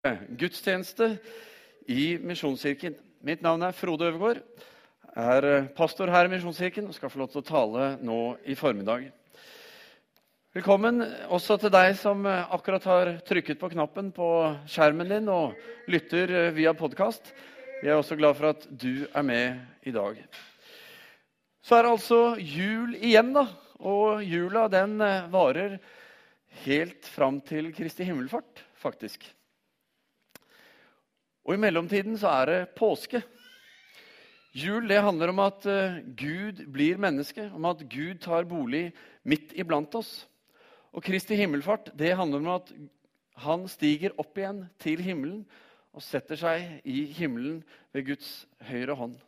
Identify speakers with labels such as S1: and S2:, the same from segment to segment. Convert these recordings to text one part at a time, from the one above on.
S1: gudstjeneste i Misjonskirken. Mitt navn er Frode Øvergaard. er eh, pastor her i Misjonskirken og skal få lov til å tale nå i formiddag. Velkommen også til deg som eh, akkurat har trykket på knappen på skjermen din og lytter eh, via podkast. Vi er også glad for at du er med i dag. Så er det altså jul igjen, da. Og jula den varer helt fram til Kristi himmelfart, faktisk. Og i mellomtiden så er det påske. Jul det handler om at uh, Gud blir menneske, om at Gud tar bolig midt iblant oss. Og Kristi himmelfart det handler om at han stiger opp igjen til himmelen og setter seg i himmelen ved Guds høyre hånd.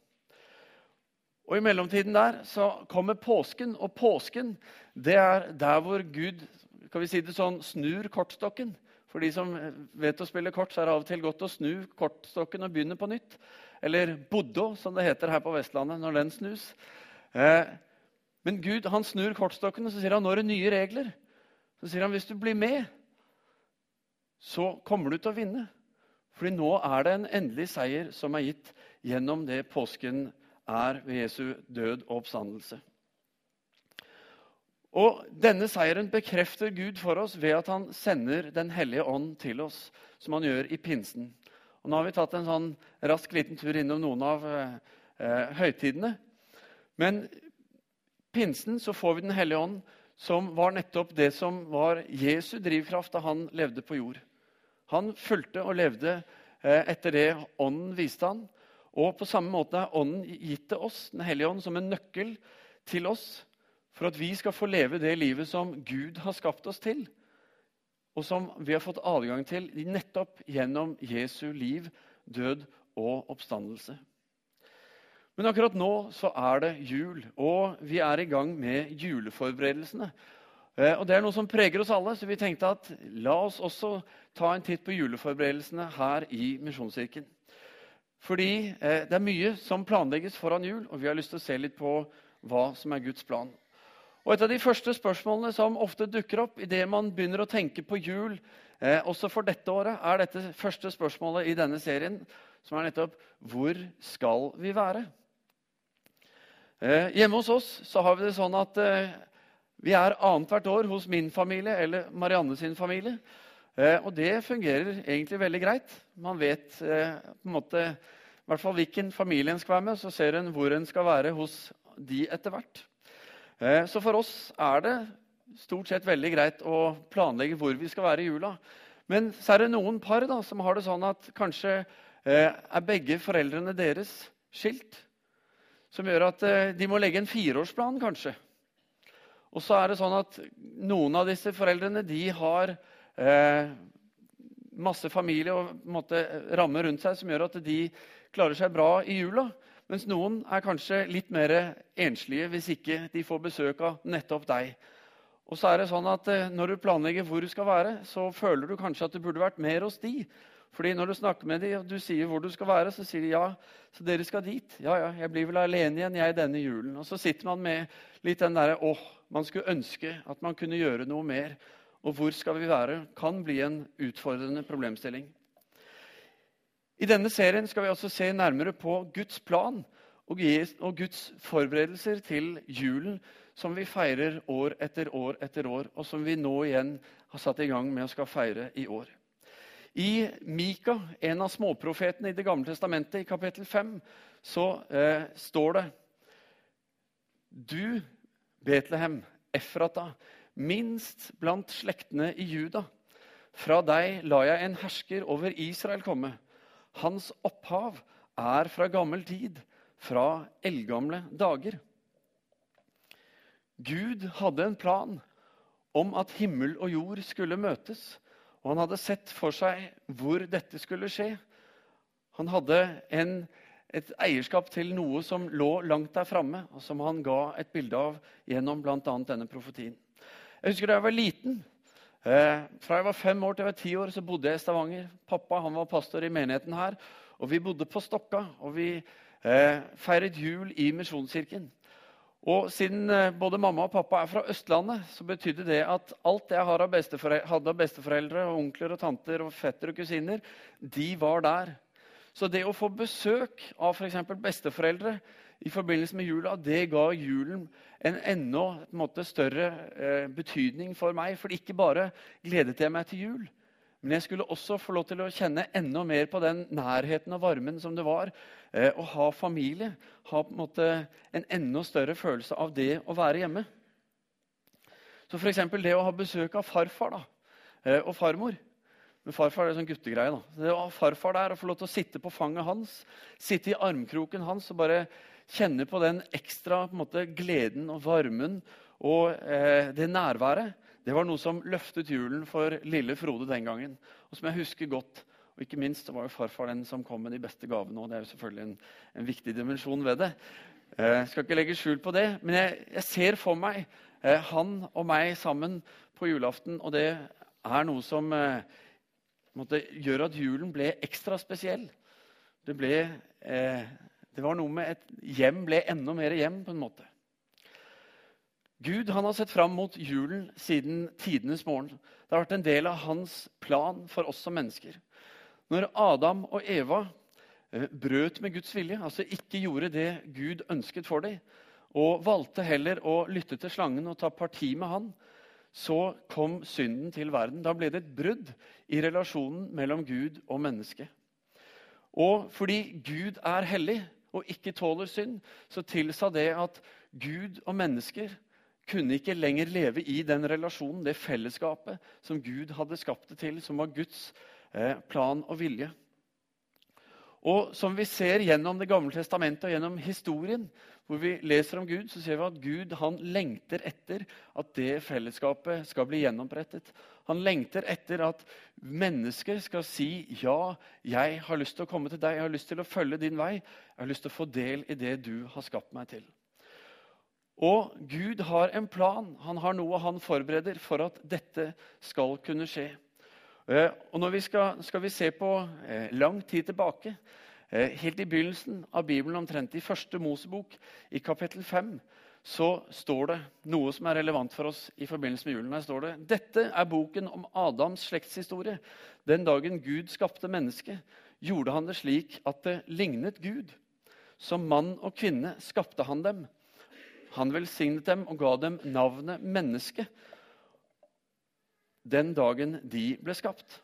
S1: Og I mellomtiden der så kommer påsken, og påsken det er der hvor Gud skal vi si det sånn, snur kortstokken. For de som vet å spille kort, så er det av og til godt å snu kortstokken og begynne på nytt. Eller boddo, som det heter her på Vestlandet når den snus. Eh, men Gud han snur kortstokken og så sier han, nå er det nye regler. Så sier han hvis du blir med, så kommer du til å vinne. Fordi nå er det en endelig seier som er gitt gjennom det påsken er ved Jesu død og oppstandelse. Og Denne seieren bekrefter Gud for oss ved at han sender Den hellige ånd til oss, som han gjør i pinsen. Og Nå har vi tatt en sånn rask liten tur innom noen av eh, eh, høytidene. Men pinsen så får vi Den hellige ånd, som var nettopp det som var Jesu drivkraft da han levde på jord. Han fulgte og levde eh, etter det ånden viste han. Og på samme måte er ånden gitt til oss, Den hellige ånd, som en nøkkel til oss for at vi skal få leve det livet som Gud har skapt oss til, og som vi har fått adgang til nettopp gjennom Jesu liv, død og oppstandelse. Men akkurat nå så er det jul, og vi er i gang med juleforberedelsene. Eh, og Det er noe som preger oss alle, så vi tenkte at la oss også ta en titt på juleforberedelsene her i Misjonskirken. Fordi eh, det er mye som planlegges foran jul, og vi har lyst til å se litt på hva som er Guds plan. Og Et av de første spørsmålene som ofte dukker opp idet man begynner å tenke på jul, eh, også for dette året, er dette første spørsmålet i denne serien, som er nettopp Hvor skal vi være? Eh, hjemme hos oss så har vi det sånn at eh, vi er annethvert år hos min familie eller Marianne sin familie. Eh, og det fungerer egentlig veldig greit. Man vet eh, på en måte, i hvert fall hvilken familie en skal være med, så ser en hvor en skal være hos de etter hvert. Eh, så for oss er det stort sett veldig greit å planlegge hvor vi skal være i jula. Men så er det noen par da, som har det sånn at kanskje eh, er begge foreldrene deres skilt. Som gjør at eh, de må legge en fireårsplan, kanskje. Og så er det sånn at noen av disse foreldrene de har eh, masse familie og måte, rammer rundt seg som gjør at de klarer seg bra i jula. Mens noen er kanskje litt mer enslige hvis ikke de får besøk av nettopp deg. Og så er det sånn at eh, Når du planlegger hvor du skal være, så føler du kanskje at du burde vært mer hos de. Fordi når du snakker med dem og du sier hvor du skal være, så sier de ja, så dere skal dit. Ja, ja, jeg blir vel alene igjen jeg denne julen. Og så sitter man med litt den derre åh, man skulle ønske at man kunne gjøre noe mer. Og hvor skal vi være? Kan bli en utfordrende problemstilling. I denne serien skal vi også se nærmere på Guds plan og Guds forberedelser til julen, som vi feirer år etter år etter år, og som vi nå igjen har satt i gang med å skal feire i år. I Mika, en av småprofetene i Det gamle testamentet, i kapittel 5, så eh, står det Du, Betlehem, Efrata, minst blant slektene i Juda. Fra deg lar jeg en hersker over Israel komme. Hans opphav er fra gammel tid, fra eldgamle dager. Gud hadde en plan om at himmel og jord skulle møtes. Og han hadde sett for seg hvor dette skulle skje. Han hadde en, et eierskap til noe som lå langt der framme, og som han ga et bilde av gjennom bl.a. denne profetien. Jeg husker da jeg var liten, Eh, fra jeg var fem år til jeg var ti år, så bodde jeg i Stavanger. Pappa han var pastor i menigheten her. Og vi bodde på Stokka, og vi eh, feiret jul i Misjonskirken. Og siden eh, både mamma og pappa er fra Østlandet, så betydde det at alt jeg hadde av besteforeldre, og onkler og tanter og fetter og kusiner, de var der. Så det å få besøk av f.eks. besteforeldre i forbindelse med jula, det ga julen en enda en måte, større eh, betydning for meg. For ikke bare gledet jeg meg til jul, men jeg skulle også få lov til å kjenne enda mer på den nærheten og varmen som det var eh, å ha familie. Ha en måte en enda større følelse av det å være hjemme. Så f.eks. det å ha besøk av farfar da, eh, og farmor. Men farfar er en sånn guttegreie. da. Det å ha farfar der og få lov til å sitte på fanget hans, sitte i armkroken hans og bare kjenne på den ekstra på måte, gleden og varmen og eh, det nærværet, det var noe som løftet julen for lille Frode den gangen. Og som jeg husker godt. Og ikke minst var jo farfar den som kom med de beste gavene. og Det er jo selvfølgelig en, en viktig dimensjon ved det. Jeg eh, skal ikke legge skjul på det, men jeg, jeg ser for meg eh, han og meg sammen på julaften. Og det er noe som eh, måtte gjøre at julen ble ekstra spesiell. Det, ble, eh, det var noe med et hjem ble enda mer hjem, på en måte. Gud han har sett fram mot julen siden tidenes morgen. Det har vært en del av hans plan for oss som mennesker. Når Adam og Eva eh, brøt med Guds vilje, altså ikke gjorde det Gud ønsket for dem, og valgte heller å lytte til slangen og ta parti med han, så kom synden til verden. Da ble det et brudd i relasjonen mellom Gud og menneske. Og fordi Gud er hellig og ikke tåler synd, så tilsa det at Gud og mennesker kunne ikke lenger leve i den relasjonen, det fellesskapet, som Gud hadde skapt det til, som var Guds eh, plan og vilje. Og som vi ser gjennom Det gamle testamentet og gjennom historien, hvor vi leser om Gud, så ser vi at Gud han lengter etter at det fellesskapet skal bli gjenopprettet. Han lengter etter at mennesker skal si ja, jeg har lyst til å komme til deg, jeg har lyst til å følge din vei, jeg har lyst til å få del i det du har skapt meg til. Og Gud har en plan. Han har noe han forbereder for at dette skal kunne skje. Eh, og når vi skal, skal vi se på eh, lang tid tilbake, helt i begynnelsen av Bibelen, omtrent i første Mosebok, i kapittel 5, så står det noe som er relevant for oss i forbindelse med julen. Her står det dette er boken om Adams slektshistorie. Den dagen Gud skapte mennesket, gjorde han det slik at det lignet Gud. Som mann og kvinne skapte han dem. Han velsignet dem og ga dem navnet menneske den dagen de ble skapt.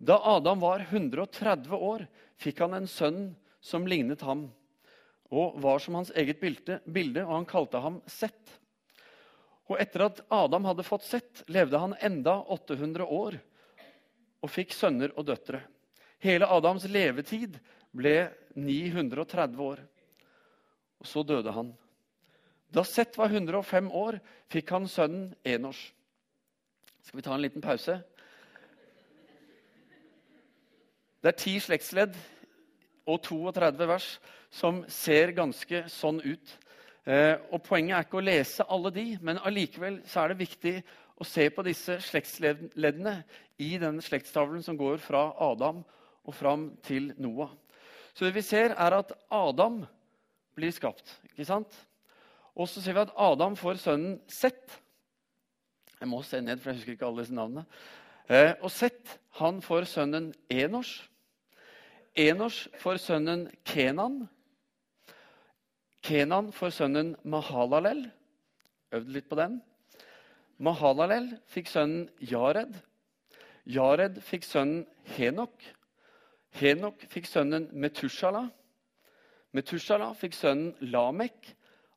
S1: Da Adam var 130 år, fikk han en sønn som lignet ham, og var som hans eget bilde, og han kalte ham Sett. Og etter at Adam hadde fått Sett, levde han enda 800 år og fikk sønner og døtre. Hele Adams levetid ble 930 år. Og så døde han. Da Seth var 105 år, fikk han sønnen Enors. Skal vi ta en liten pause? Det er ti slektsledd og 32 vers som ser ganske sånn ut. Eh, og Poenget er ikke å lese alle de, men allikevel er det viktig å se på disse slektsleddene i den slektstavlen som går fra Adam og fram til Noah. Så det vi ser, er at Adam blir skapt. ikke sant? Og så ser vi at Adam får sønnen Sett. Jeg må se ned, for jeg husker ikke alle disse navnene. Eh, og Sett han får sønnen Enors. Enors får sønnen Kenan. Kenan får sønnen Mahalalel. Øvde litt på den. Mahalalel fikk sønnen Jared. Jared fikk sønnen Henok. Henok fikk sønnen Metushala. Metushala fikk sønnen Lamek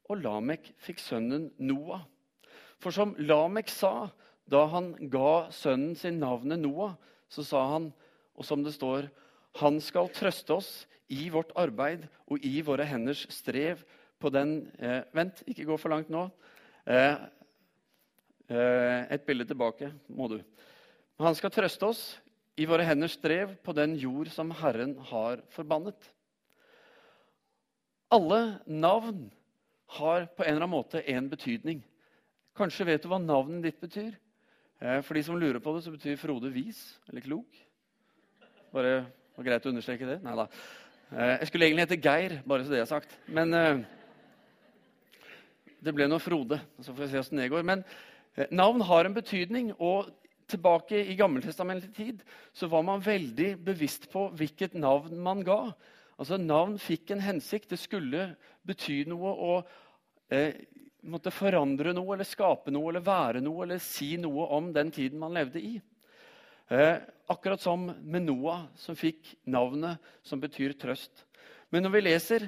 S1: og Lamek fikk sønnen Noah. For som Lamek sa da han ga sønnen sin navnet Noah, så sa han, og som det står, han skal trøste oss i vårt arbeid og i våre henders strev på den eh, Vent, ikke gå for langt nå. Eh, eh, et bilde tilbake må du. Han skal trøste oss i våre henders strev på den jord som Herren har forbannet. Alle navn har på en eller annen måte en betydning. Kanskje vet du hva navnet ditt betyr? Eh, for de som lurer på det, så betyr Frode vis eller klok. Bare var greit å understreke det? Nei da. Eh, jeg skulle egentlig hete Geir, bare så det er sagt. Men, eh, det ble nå Frode. Så får vi se åssen det går. Men eh, navn har en betydning. og Tilbake i gammeltestamentlig tid så var man veldig bevisst på hvilket navn man ga. Altså Navn fikk en hensikt. Det skulle bety noe og eh, måtte forandre noe eller skape noe eller være noe eller si noe om den tiden man levde i. Eh, akkurat som med Noah, som fikk navnet som betyr trøst. Men når vi leser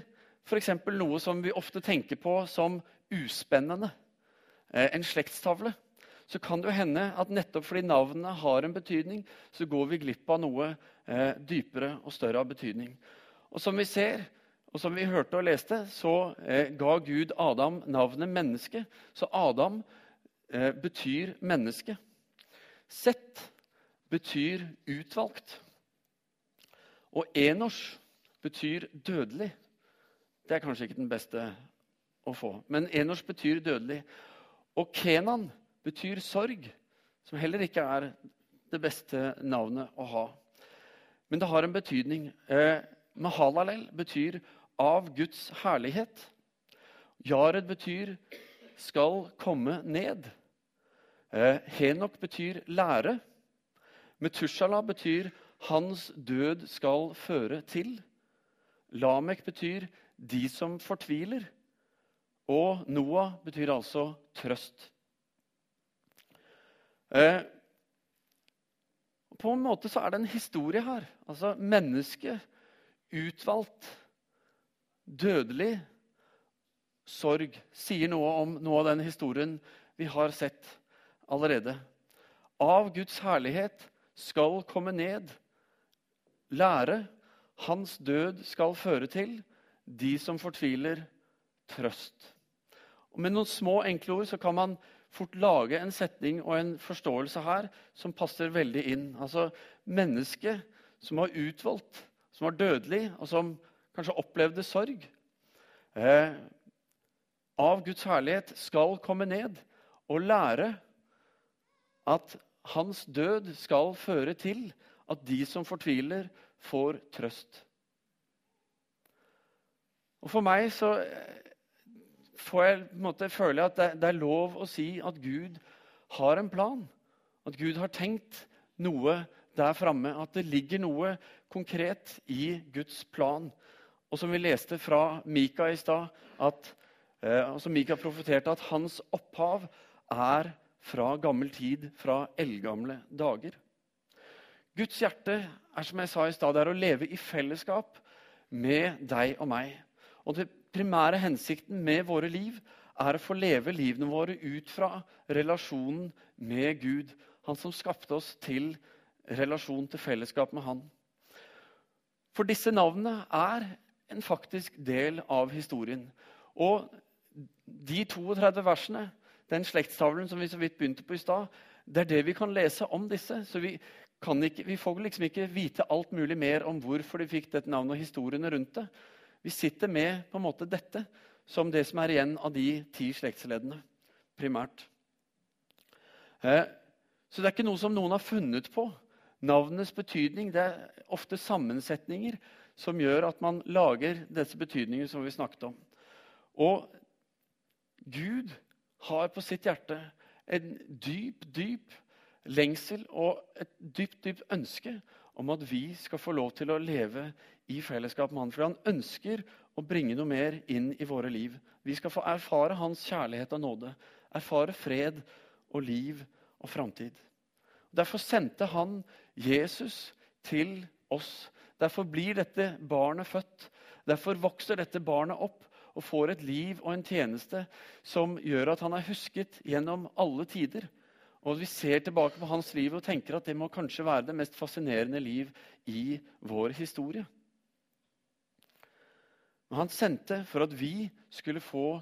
S1: f.eks. noe som vi ofte tenker på som uspennende, eh, en slektstavle, så kan det jo hende at nettopp fordi navnet har en betydning, så går vi glipp av noe eh, dypere og større av betydning. Og som vi ser, og som vi hørte og leste, så ga Gud Adam navnet menneske. Så Adam betyr menneske. Sett betyr utvalgt. Og Enosh betyr dødelig. Det er kanskje ikke den beste å få. Men Enosh betyr dødelig. Og Kenan betyr sorg, som heller ikke er det beste navnet å ha. Men det har en betydning. Eh, Mahalalel betyr 'av Guds herlighet'. Jared betyr 'skal komme ned'. Eh, Henok betyr 'lære'. Metushala betyr 'hans død skal føre til'. Lamek betyr 'de som fortviler'. Og Noah betyr altså trøst. Eh, på en måte så er det en historie her. Altså mennesket, utvalgt, dødelig, sorg, sier noe om noe av den historien vi har sett allerede. Av Guds herlighet skal komme ned, lære, hans død skal føre til de som fortviler, trøst. Og Med noen små, enkle ord så kan man fort lage en setning og en forståelse her som passer veldig inn. Altså mennesket som har utvalgt, som var dødelig, og som kanskje opplevde sorg. Eh, av Guds herlighet skal komme ned og lære at hans død skal føre til at de som fortviler, får trøst. Og For meg så eh, får jeg, på en måte, føler jeg at det, det, er lov å si at Gud har en plan. At Gud har tenkt noe der framme. At det ligger noe konkret i Guds plan. Og som vi leste fra Mika i stad, at altså Mika profeterte at hans opphav er fra gammel tid, fra eldgamle dager. Guds hjerte er som jeg sa i sted, å leve i fellesskap med deg og meg. Og Den primære hensikten med våre liv er å få leve livene våre ut fra relasjonen med Gud. Han som skapte oss til relasjon til fellesskap med Han. For disse navnene er en faktisk del av historien. Og de 32 versene, den slektstavlen som vi så vidt begynte på i stad, det er det vi kan lese om disse. Så vi, ikke, vi får liksom ikke vite alt mulig mer om hvorfor de fikk dette navnet og historiene rundt det. Vi sitter med på en måte dette som det som er igjen av de ti slektsleddene, primært. Eh, så det er ikke noe som noen har funnet på. Navnenes betydning det er ofte sammensetninger som gjør at man lager disse betydningene som vi snakket om. Og Gud har på sitt hjerte en dyp, dyp lengsel og et dypt, dypt ønske om at vi skal få lov til å leve i fellesskap med Han. For han ønsker å bringe noe mer inn i våre liv. Vi skal få erfare Hans kjærlighet og nåde. Erfare fred og liv og framtid. Derfor sendte han Jesus til oss. Derfor blir dette barnet født. Derfor vokser dette barnet opp og får et liv og en tjeneste som gjør at han er husket gjennom alle tider. Og Vi ser tilbake på hans liv og tenker at det må kanskje være det mest fascinerende liv i vår historie. Men han sendte for at vi skulle få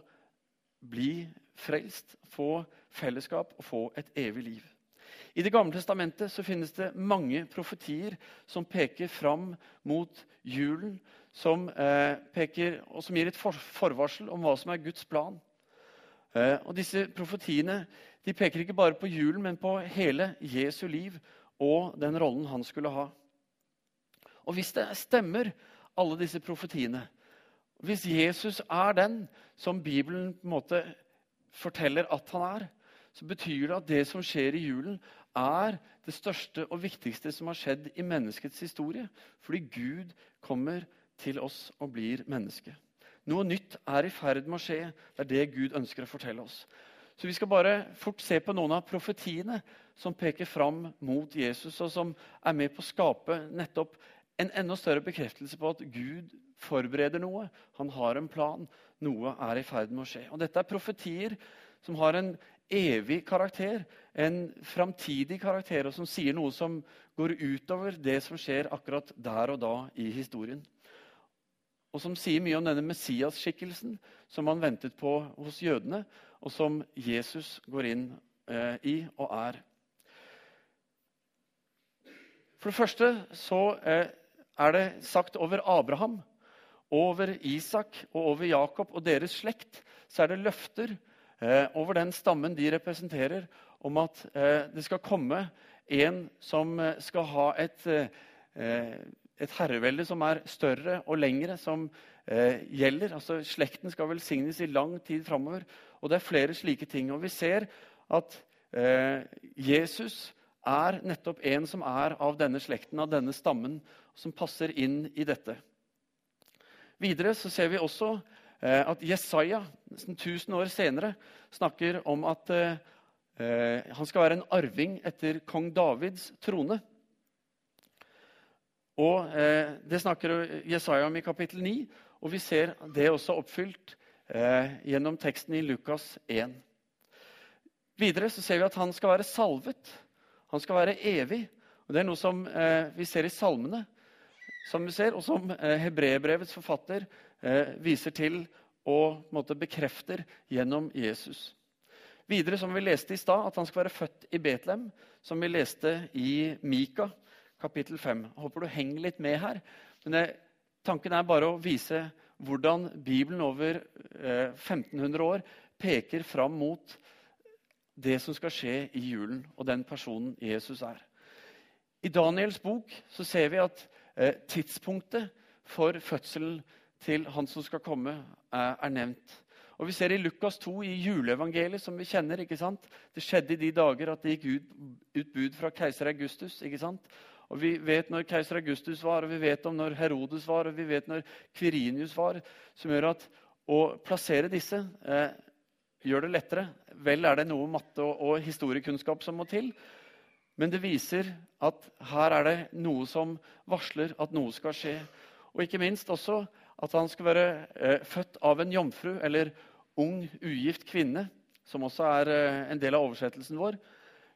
S1: bli frelst, få fellesskap og få et evig liv. I Det gamle testamentet så finnes det mange profetier som peker fram mot julen, som, eh, peker, og som gir et for forvarsel om hva som er Guds plan. Eh, og Disse profetiene de peker ikke bare på julen, men på hele Jesu liv og den rollen han skulle ha. Og Hvis det stemmer, alle disse profetiene, hvis Jesus er den som Bibelen på en måte forteller at han er, så betyr det at det som skjer i julen, er det største og viktigste som har skjedd i menneskets historie. Fordi Gud kommer til oss og blir menneske. Noe nytt er i ferd med å skje. Det er det Gud ønsker å fortelle oss. Så Vi skal bare fort se på noen av profetiene som peker fram mot Jesus, og som er med på å skape nettopp en enda større bekreftelse på at Gud forbereder noe. Han har en plan. Noe er i ferd med å skje. Og Dette er profetier som har en evig karakter, en framtidig karakter, og som sier noe som går utover det som skjer akkurat der og da i historien. Og som sier mye om denne Messias-skikkelsen som man ventet på hos jødene, og som Jesus går inn eh, i og er. For det første så eh, er det sagt over Abraham, over Isak og over Jakob og deres slekt, så er det løfter over den stammen de representerer, om at eh, det skal komme en som eh, skal ha et, et herrevelde som er større og lengre, som gjelder. Altså, slekten skal velsignes i lang tid framover. Og det er flere slike ting. Og vi ser at Jesus er nettopp en som er av denne slekten, av denne stammen, som passer inn i dette. Videre så ser vi også Eh, at Jesaja nesten 1000 år senere snakker om at eh, eh, han skal være en arving etter kong Davids trone. Og Det snakker Jesaja om i kapittel 9, og vi ser det også oppfylt gjennom teksten i Lukas 1. Videre så ser vi at han skal være salvet. Han skal være evig. Og Det er noe som vi ser i salmene, som vi ser, og som Hebrebrevets forfatter eh, viser til og måte, bekrefter gjennom Jesus. Videre, som vi leste i stad, at han skal være født i Betlehem, som vi leste i Mika kapittel 5. Jeg håper du henger litt med her. Men det, tanken er bare å vise hvordan Bibelen over eh, 1500 år peker fram mot det som skal skje i julen, og den personen Jesus er. I Daniels bok så ser vi at eh, tidspunktet for fødselen til han som skal komme, er nevnt. Og Vi ser i Lukas 2 i juleevangeliet, som vi kjenner. ikke sant? Det skjedde i de dager at det gikk ut, ut bud fra keiser Augustus. ikke sant? Og Vi vet når keiser Augustus var, og vi vet om når Herodes var, og vi vet når Kvirinius var, som gjør at å plassere disse eh, gjør det lettere. Vel er det noe matte og, og historiekunnskap som må til. Men det viser at her er det noe som varsler at noe skal skje. Og ikke minst også at han skulle være eh, født av en jomfru, eller ung, ugift kvinne, som også er eh, en del av oversettelsen vår,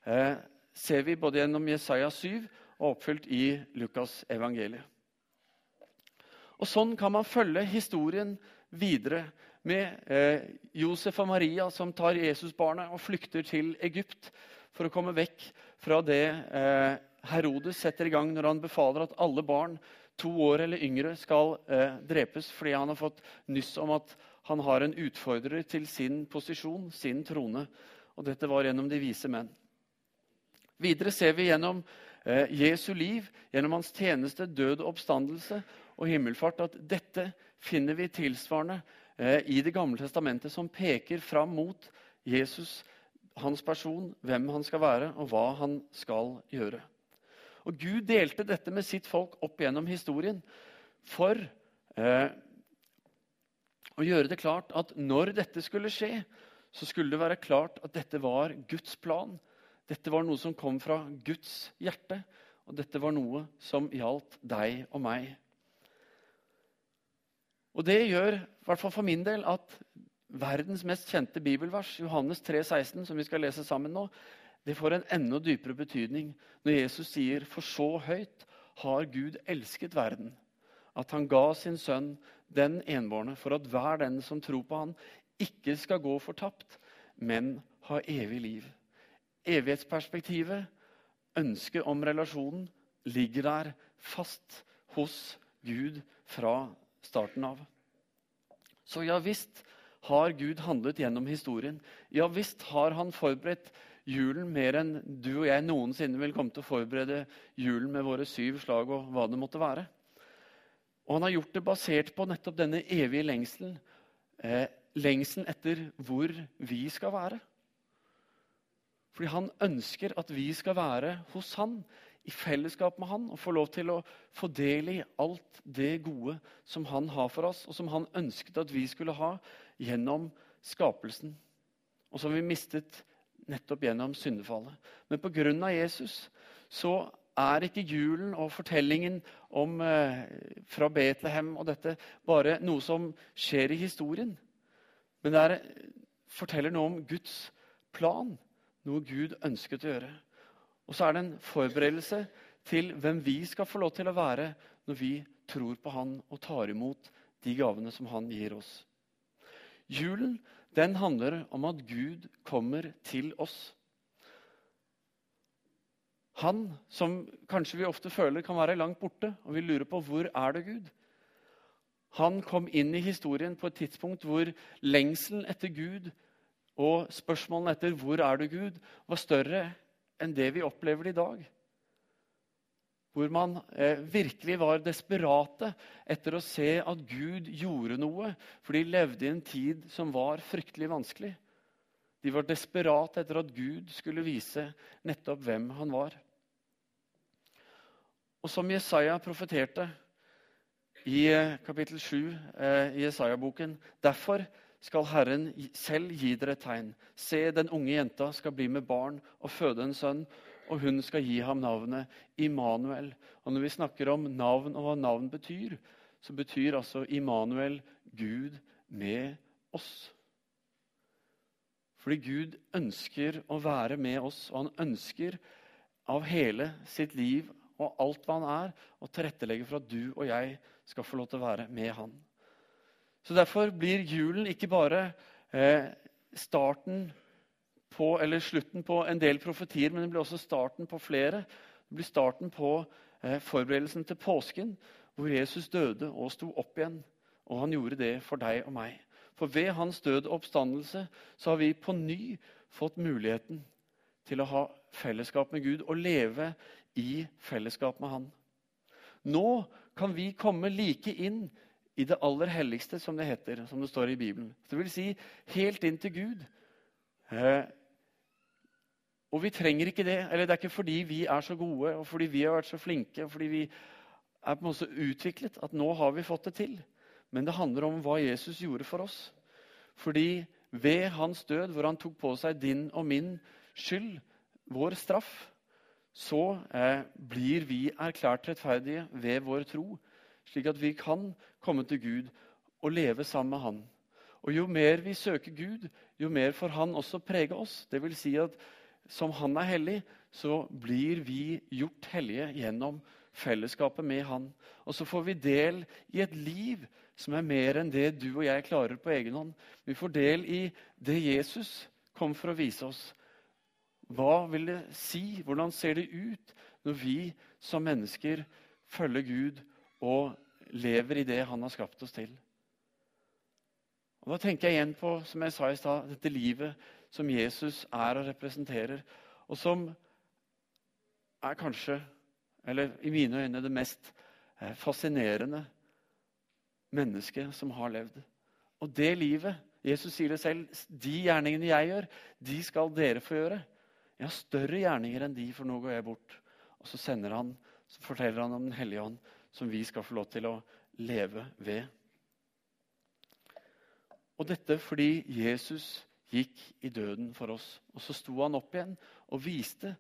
S1: eh, ser vi både gjennom Jesaja 7 og oppfylt i Lukas evangeliet. Og Sånn kan man følge historien videre med eh, Josef og Maria som tar Jesusbarnet og flykter til Egypt for å komme vekk fra det eh, Herodes setter i gang når han befaler at alle barn to år eller yngre skal eh, drepes fordi han har fått nyss om at han har en utfordrer til sin posisjon, sin trone. Og dette var gjennom de vise menn. Videre ser vi gjennom eh, Jesu liv, gjennom hans tjeneste, død og oppstandelse og himmelfart, at dette finner vi tilsvarende eh, i Det gamle testamentet, som peker fram mot Jesus, hans person, hvem han skal være, og hva han skal gjøre. Og Gud delte dette med sitt folk opp gjennom historien for eh, å gjøre det klart at når dette skulle skje, så skulle det være klart at dette var Guds plan. Dette var noe som kom fra Guds hjerte, og dette var noe som gjaldt deg og meg. Og Det gjør, i hvert fall for min del, at verdens mest kjente bibelvers, Johannes 3, 16, som vi skal lese sammen nå, det får en enda dypere betydning når Jesus sier for så høyt har Gud elsket verden, at han ga sin sønn den enbårne, for at hver den som tror på han, ikke skal gå fortapt, men ha evig liv. Evighetsperspektivet, ønsket om relasjonen, ligger der fast hos Gud fra starten av. Så ja visst har Gud handlet gjennom historien. Ja visst har han forberedt julen mer enn du og jeg noensinne vil komme til å forberede julen med våre syv slag og hva det måtte være. Og han har gjort det basert på nettopp denne evige lengselen eh, lengselen etter hvor vi skal være. Fordi han ønsker at vi skal være hos han, i fellesskap med han, og få lov til å få del i alt det gode som han har for oss, og som han ønsket at vi skulle ha gjennom skapelsen, og som vi mistet nettopp gjennom syndefallet. Men pga. Jesus så er ikke julen og fortellingen om, eh, fra Betlehem og dette bare noe som skjer i historien. Men det er, forteller noe om Guds plan, noe Gud ønsket å gjøre. Og så er det en forberedelse til hvem vi skal få lov til å være når vi tror på Han og tar imot de gavene som Han gir oss. Julen den handler om at Gud kommer til oss. Han som kanskje vi ofte føler kan være langt borte, og vi lurer på hvor er det Gud? Han kom inn i historien på et tidspunkt hvor lengselen etter Gud og spørsmålene etter 'hvor er du, Gud?' var større enn det vi opplever i dag. Hvor man eh, virkelig var desperate etter å se at Gud gjorde noe, for de levde i en tid som var fryktelig vanskelig. De var desperate etter at Gud skulle vise nettopp hvem han var. Og som Jesaja profeterte i eh, kapittel 7 eh, i Jesaja-boken Derfor skal Herren selv gi dere et tegn. Se, den unge jenta skal bli med barn og føde en sønn, og hun skal gi ham navnet Immanuel. Og når vi snakker om navn og hva navn betyr, så betyr altså Immanuel Gud med oss. Fordi Gud ønsker å være med oss, og han ønsker av hele sitt liv og alt hva han er, å tilrettelegge for at du og jeg skal få lov til å være med han. Så Derfor blir julen ikke bare eh, starten på, eller slutten på en del profetier, men det blir også starten på flere. Det blir starten på eh, forberedelsen til påsken, hvor Jesus døde og sto opp igjen. Og han gjorde det for deg og meg. For ved hans død og oppstandelse så har vi på ny fått muligheten til å ha fellesskap med Gud og leve i fellesskap med Han. Nå kan vi komme like inn i det aller helligste, som det heter, som det står i Bibelen. Det vil si helt inn til Gud. Eh, og vi trenger ikke det. eller Det er ikke fordi vi er så gode og fordi vi har vært så flinke og fordi vi er på en måte utviklet at nå har vi fått det til. Men det handler om hva Jesus gjorde for oss. Fordi ved hans død, hvor han tok på seg din og min skyld, vår straff, så eh, blir vi erklært rettferdige ved vår tro slik at vi kan komme til Gud og leve sammen med Han. Og Jo mer vi søker Gud, jo mer får Han også prege oss. Det vil si at som Han er hellig, så blir vi gjort hellige gjennom fellesskapet med Han. Og så får vi del i et liv som er mer enn det du og jeg klarer på egen hånd. Vi får del i det Jesus kom for å vise oss. Hva vil det si? Hvordan ser det ut når vi som mennesker følger Gud og lever i det han har skapt oss til. Og Da tenker jeg igjen på som jeg sa i sted, dette livet som Jesus er og representerer, og som er kanskje, eller i mine øyne, det mest eh, fascinerende mennesket som har levd. Og det livet Jesus sier det selv. De gjerningene jeg gjør, de skal dere få gjøre. Jeg har større gjerninger enn de, for nå går jeg bort. Og så han, så forteller han om Den hellige ånd, som vi skal få lov til å leve ved. Og dette fordi Jesus gikk i døden for oss. Og så sto han opp igjen og viste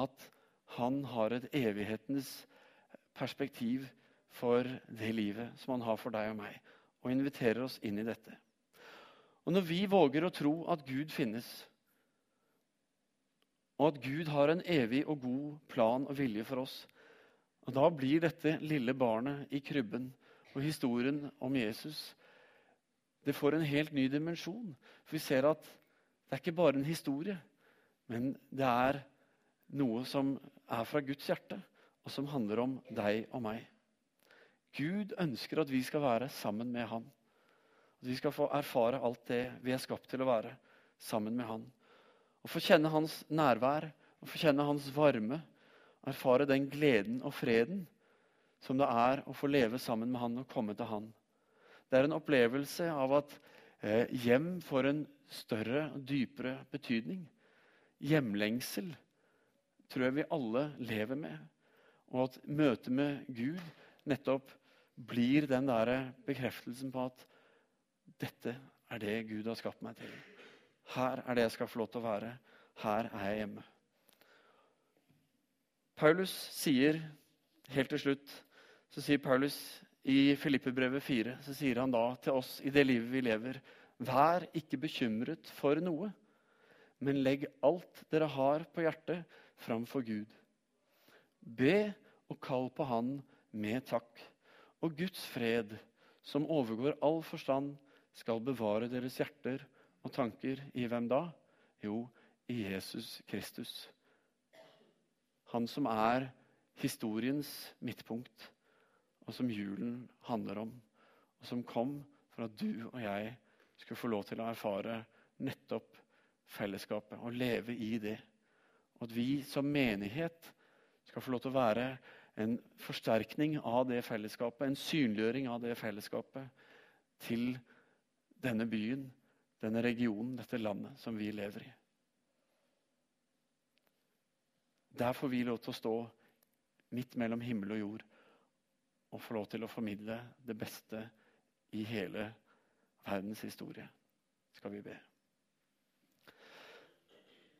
S1: at han har et evighetens perspektiv for det livet som han har for deg og meg, og inviterer oss inn i dette. Og Når vi våger å tro at Gud finnes, og at Gud har en evig og god plan og vilje for oss, og Da blir dette lille barnet i krybben og historien om Jesus det får en helt ny dimensjon. For vi ser at det er ikke bare en historie, men det er noe som er fra Guds hjerte, og som handler om deg og meg. Gud ønsker at vi skal være sammen med Han. At vi skal få erfare alt det vi er skapt til å være sammen med Han. Å få kjenne Hans nærvær å få kjenne Hans varme erfare den gleden og freden som det er å få leve sammen med Han og komme til Han. Det er en opplevelse av at Eh, hjem får en større og dypere betydning. Hjemlengsel tror jeg vi alle lever med. Og at møtet med Gud nettopp blir den der bekreftelsen på at dette er det Gud har skapt meg til. Her er det jeg skal få lov til å være. Her er jeg hjemme. Paulus sier helt til slutt så sier Paulus i Filippebrevet 4 så sier han da til oss i det livet vi lever Vær ikke bekymret for noe, men legg alt dere har på hjertet, framfor Gud. Be og kall på Han med takk. Og Guds fred, som overgår all forstand, skal bevare deres hjerter og tanker i hvem da? Jo, i Jesus Kristus. Han som er historiens midtpunkt og som julen handler om, og som kom for at du og jeg skulle få lov til å erfare nettopp fellesskapet og leve i det. Og at vi som menighet skal få lov til å være en forsterkning av det fellesskapet, en synliggjøring av det fellesskapet til denne byen, denne regionen, dette landet som vi lever i. Der får vi lov til å stå midt mellom himmel og jord og få lov til å formidle det beste i hele verdens historie, skal vi be.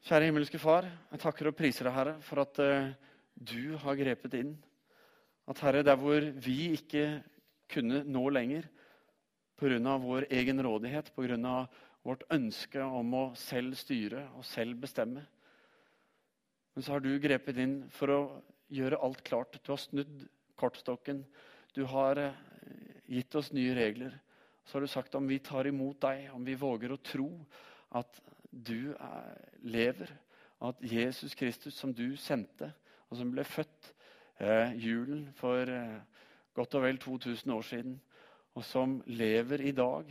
S1: Kjære himmelske Far, jeg takker og priser deg, Herre, for at uh, du har grepet inn. At Herre, der hvor vi ikke kunne nå lenger pga. vår egen rådighet, pga. vårt ønske om å selv styre og selv bestemme, men så har du grepet inn for å gjøre alt klart. Du har snudd kortstokken. Du har eh, gitt oss nye regler. Så har du sagt om vi tar imot deg, om vi våger å tro at du er, lever, at Jesus Kristus, som du sendte, og som ble født eh, julen for eh, godt og vel 2000 år siden, og som lever i dag,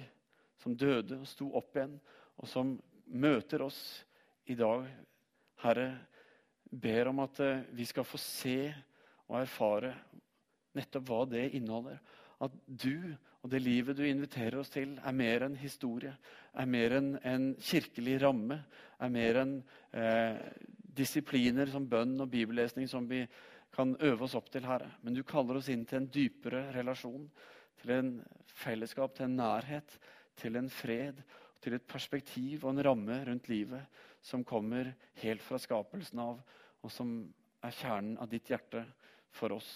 S1: som døde og sto opp igjen, og som møter oss i dag, Herre, ber om at eh, vi skal få se og erfare nettopp hva det inneholder. At du og det livet du inviterer oss til, er mer enn historie. Er mer enn en kirkelig ramme. Er mer enn eh, disipliner som bønn og bibellesning som vi kan øve oss opp til, Herre. Men du kaller oss inn til en dypere relasjon. Til en fellesskap, til en nærhet, til en fred. Til et perspektiv og en ramme rundt livet som kommer helt fra skapelsen av, og som er kjernen av ditt hjerte for oss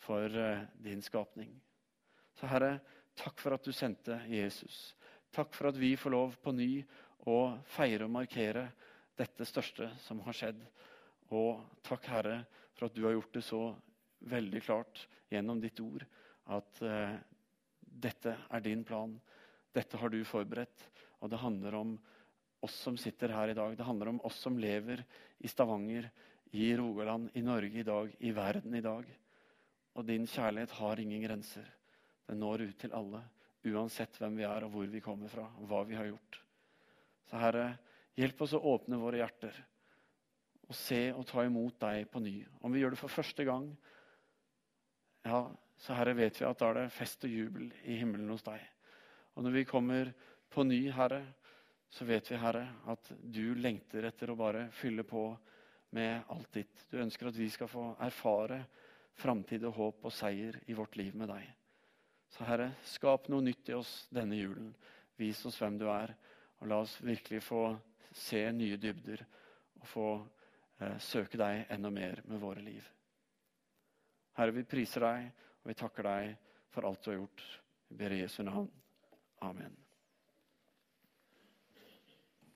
S1: for eh, din skapning. Så Herre, takk for at du sendte Jesus. Takk for at vi får lov på ny å feire og markere dette største som har skjedd. Og takk, Herre, for at du har gjort det så veldig klart gjennom ditt ord at eh, dette er din plan. Dette har du forberedt. Og det handler om oss som sitter her i dag. Det handler om oss som lever i Stavanger, i Rogaland, i Norge i dag, i verden i dag. Og din kjærlighet har ingen grenser. Den når ut til alle, uansett hvem vi er og hvor vi kommer fra, og hva vi har gjort. Så Herre, hjelp oss å åpne våre hjerter og se og ta imot deg på ny. Om vi gjør det for første gang, ja, så Herre, vet vi at da er det fest og jubel i himmelen hos deg. Og når vi kommer på ny, Herre, så vet vi, Herre, at du lengter etter å bare fylle på med alt ditt. Du ønsker at vi skal få erfare framtid og håp og seier i vårt liv med deg. Så Herre, skap noe nytt i oss denne julen. Vis oss hvem du er, og la oss virkelig få se nye dybder og få eh, søke deg enda mer med våre liv. Herre, vi priser deg, og vi takker deg for alt du har gjort. Vi ber i Jesu navn. Amen.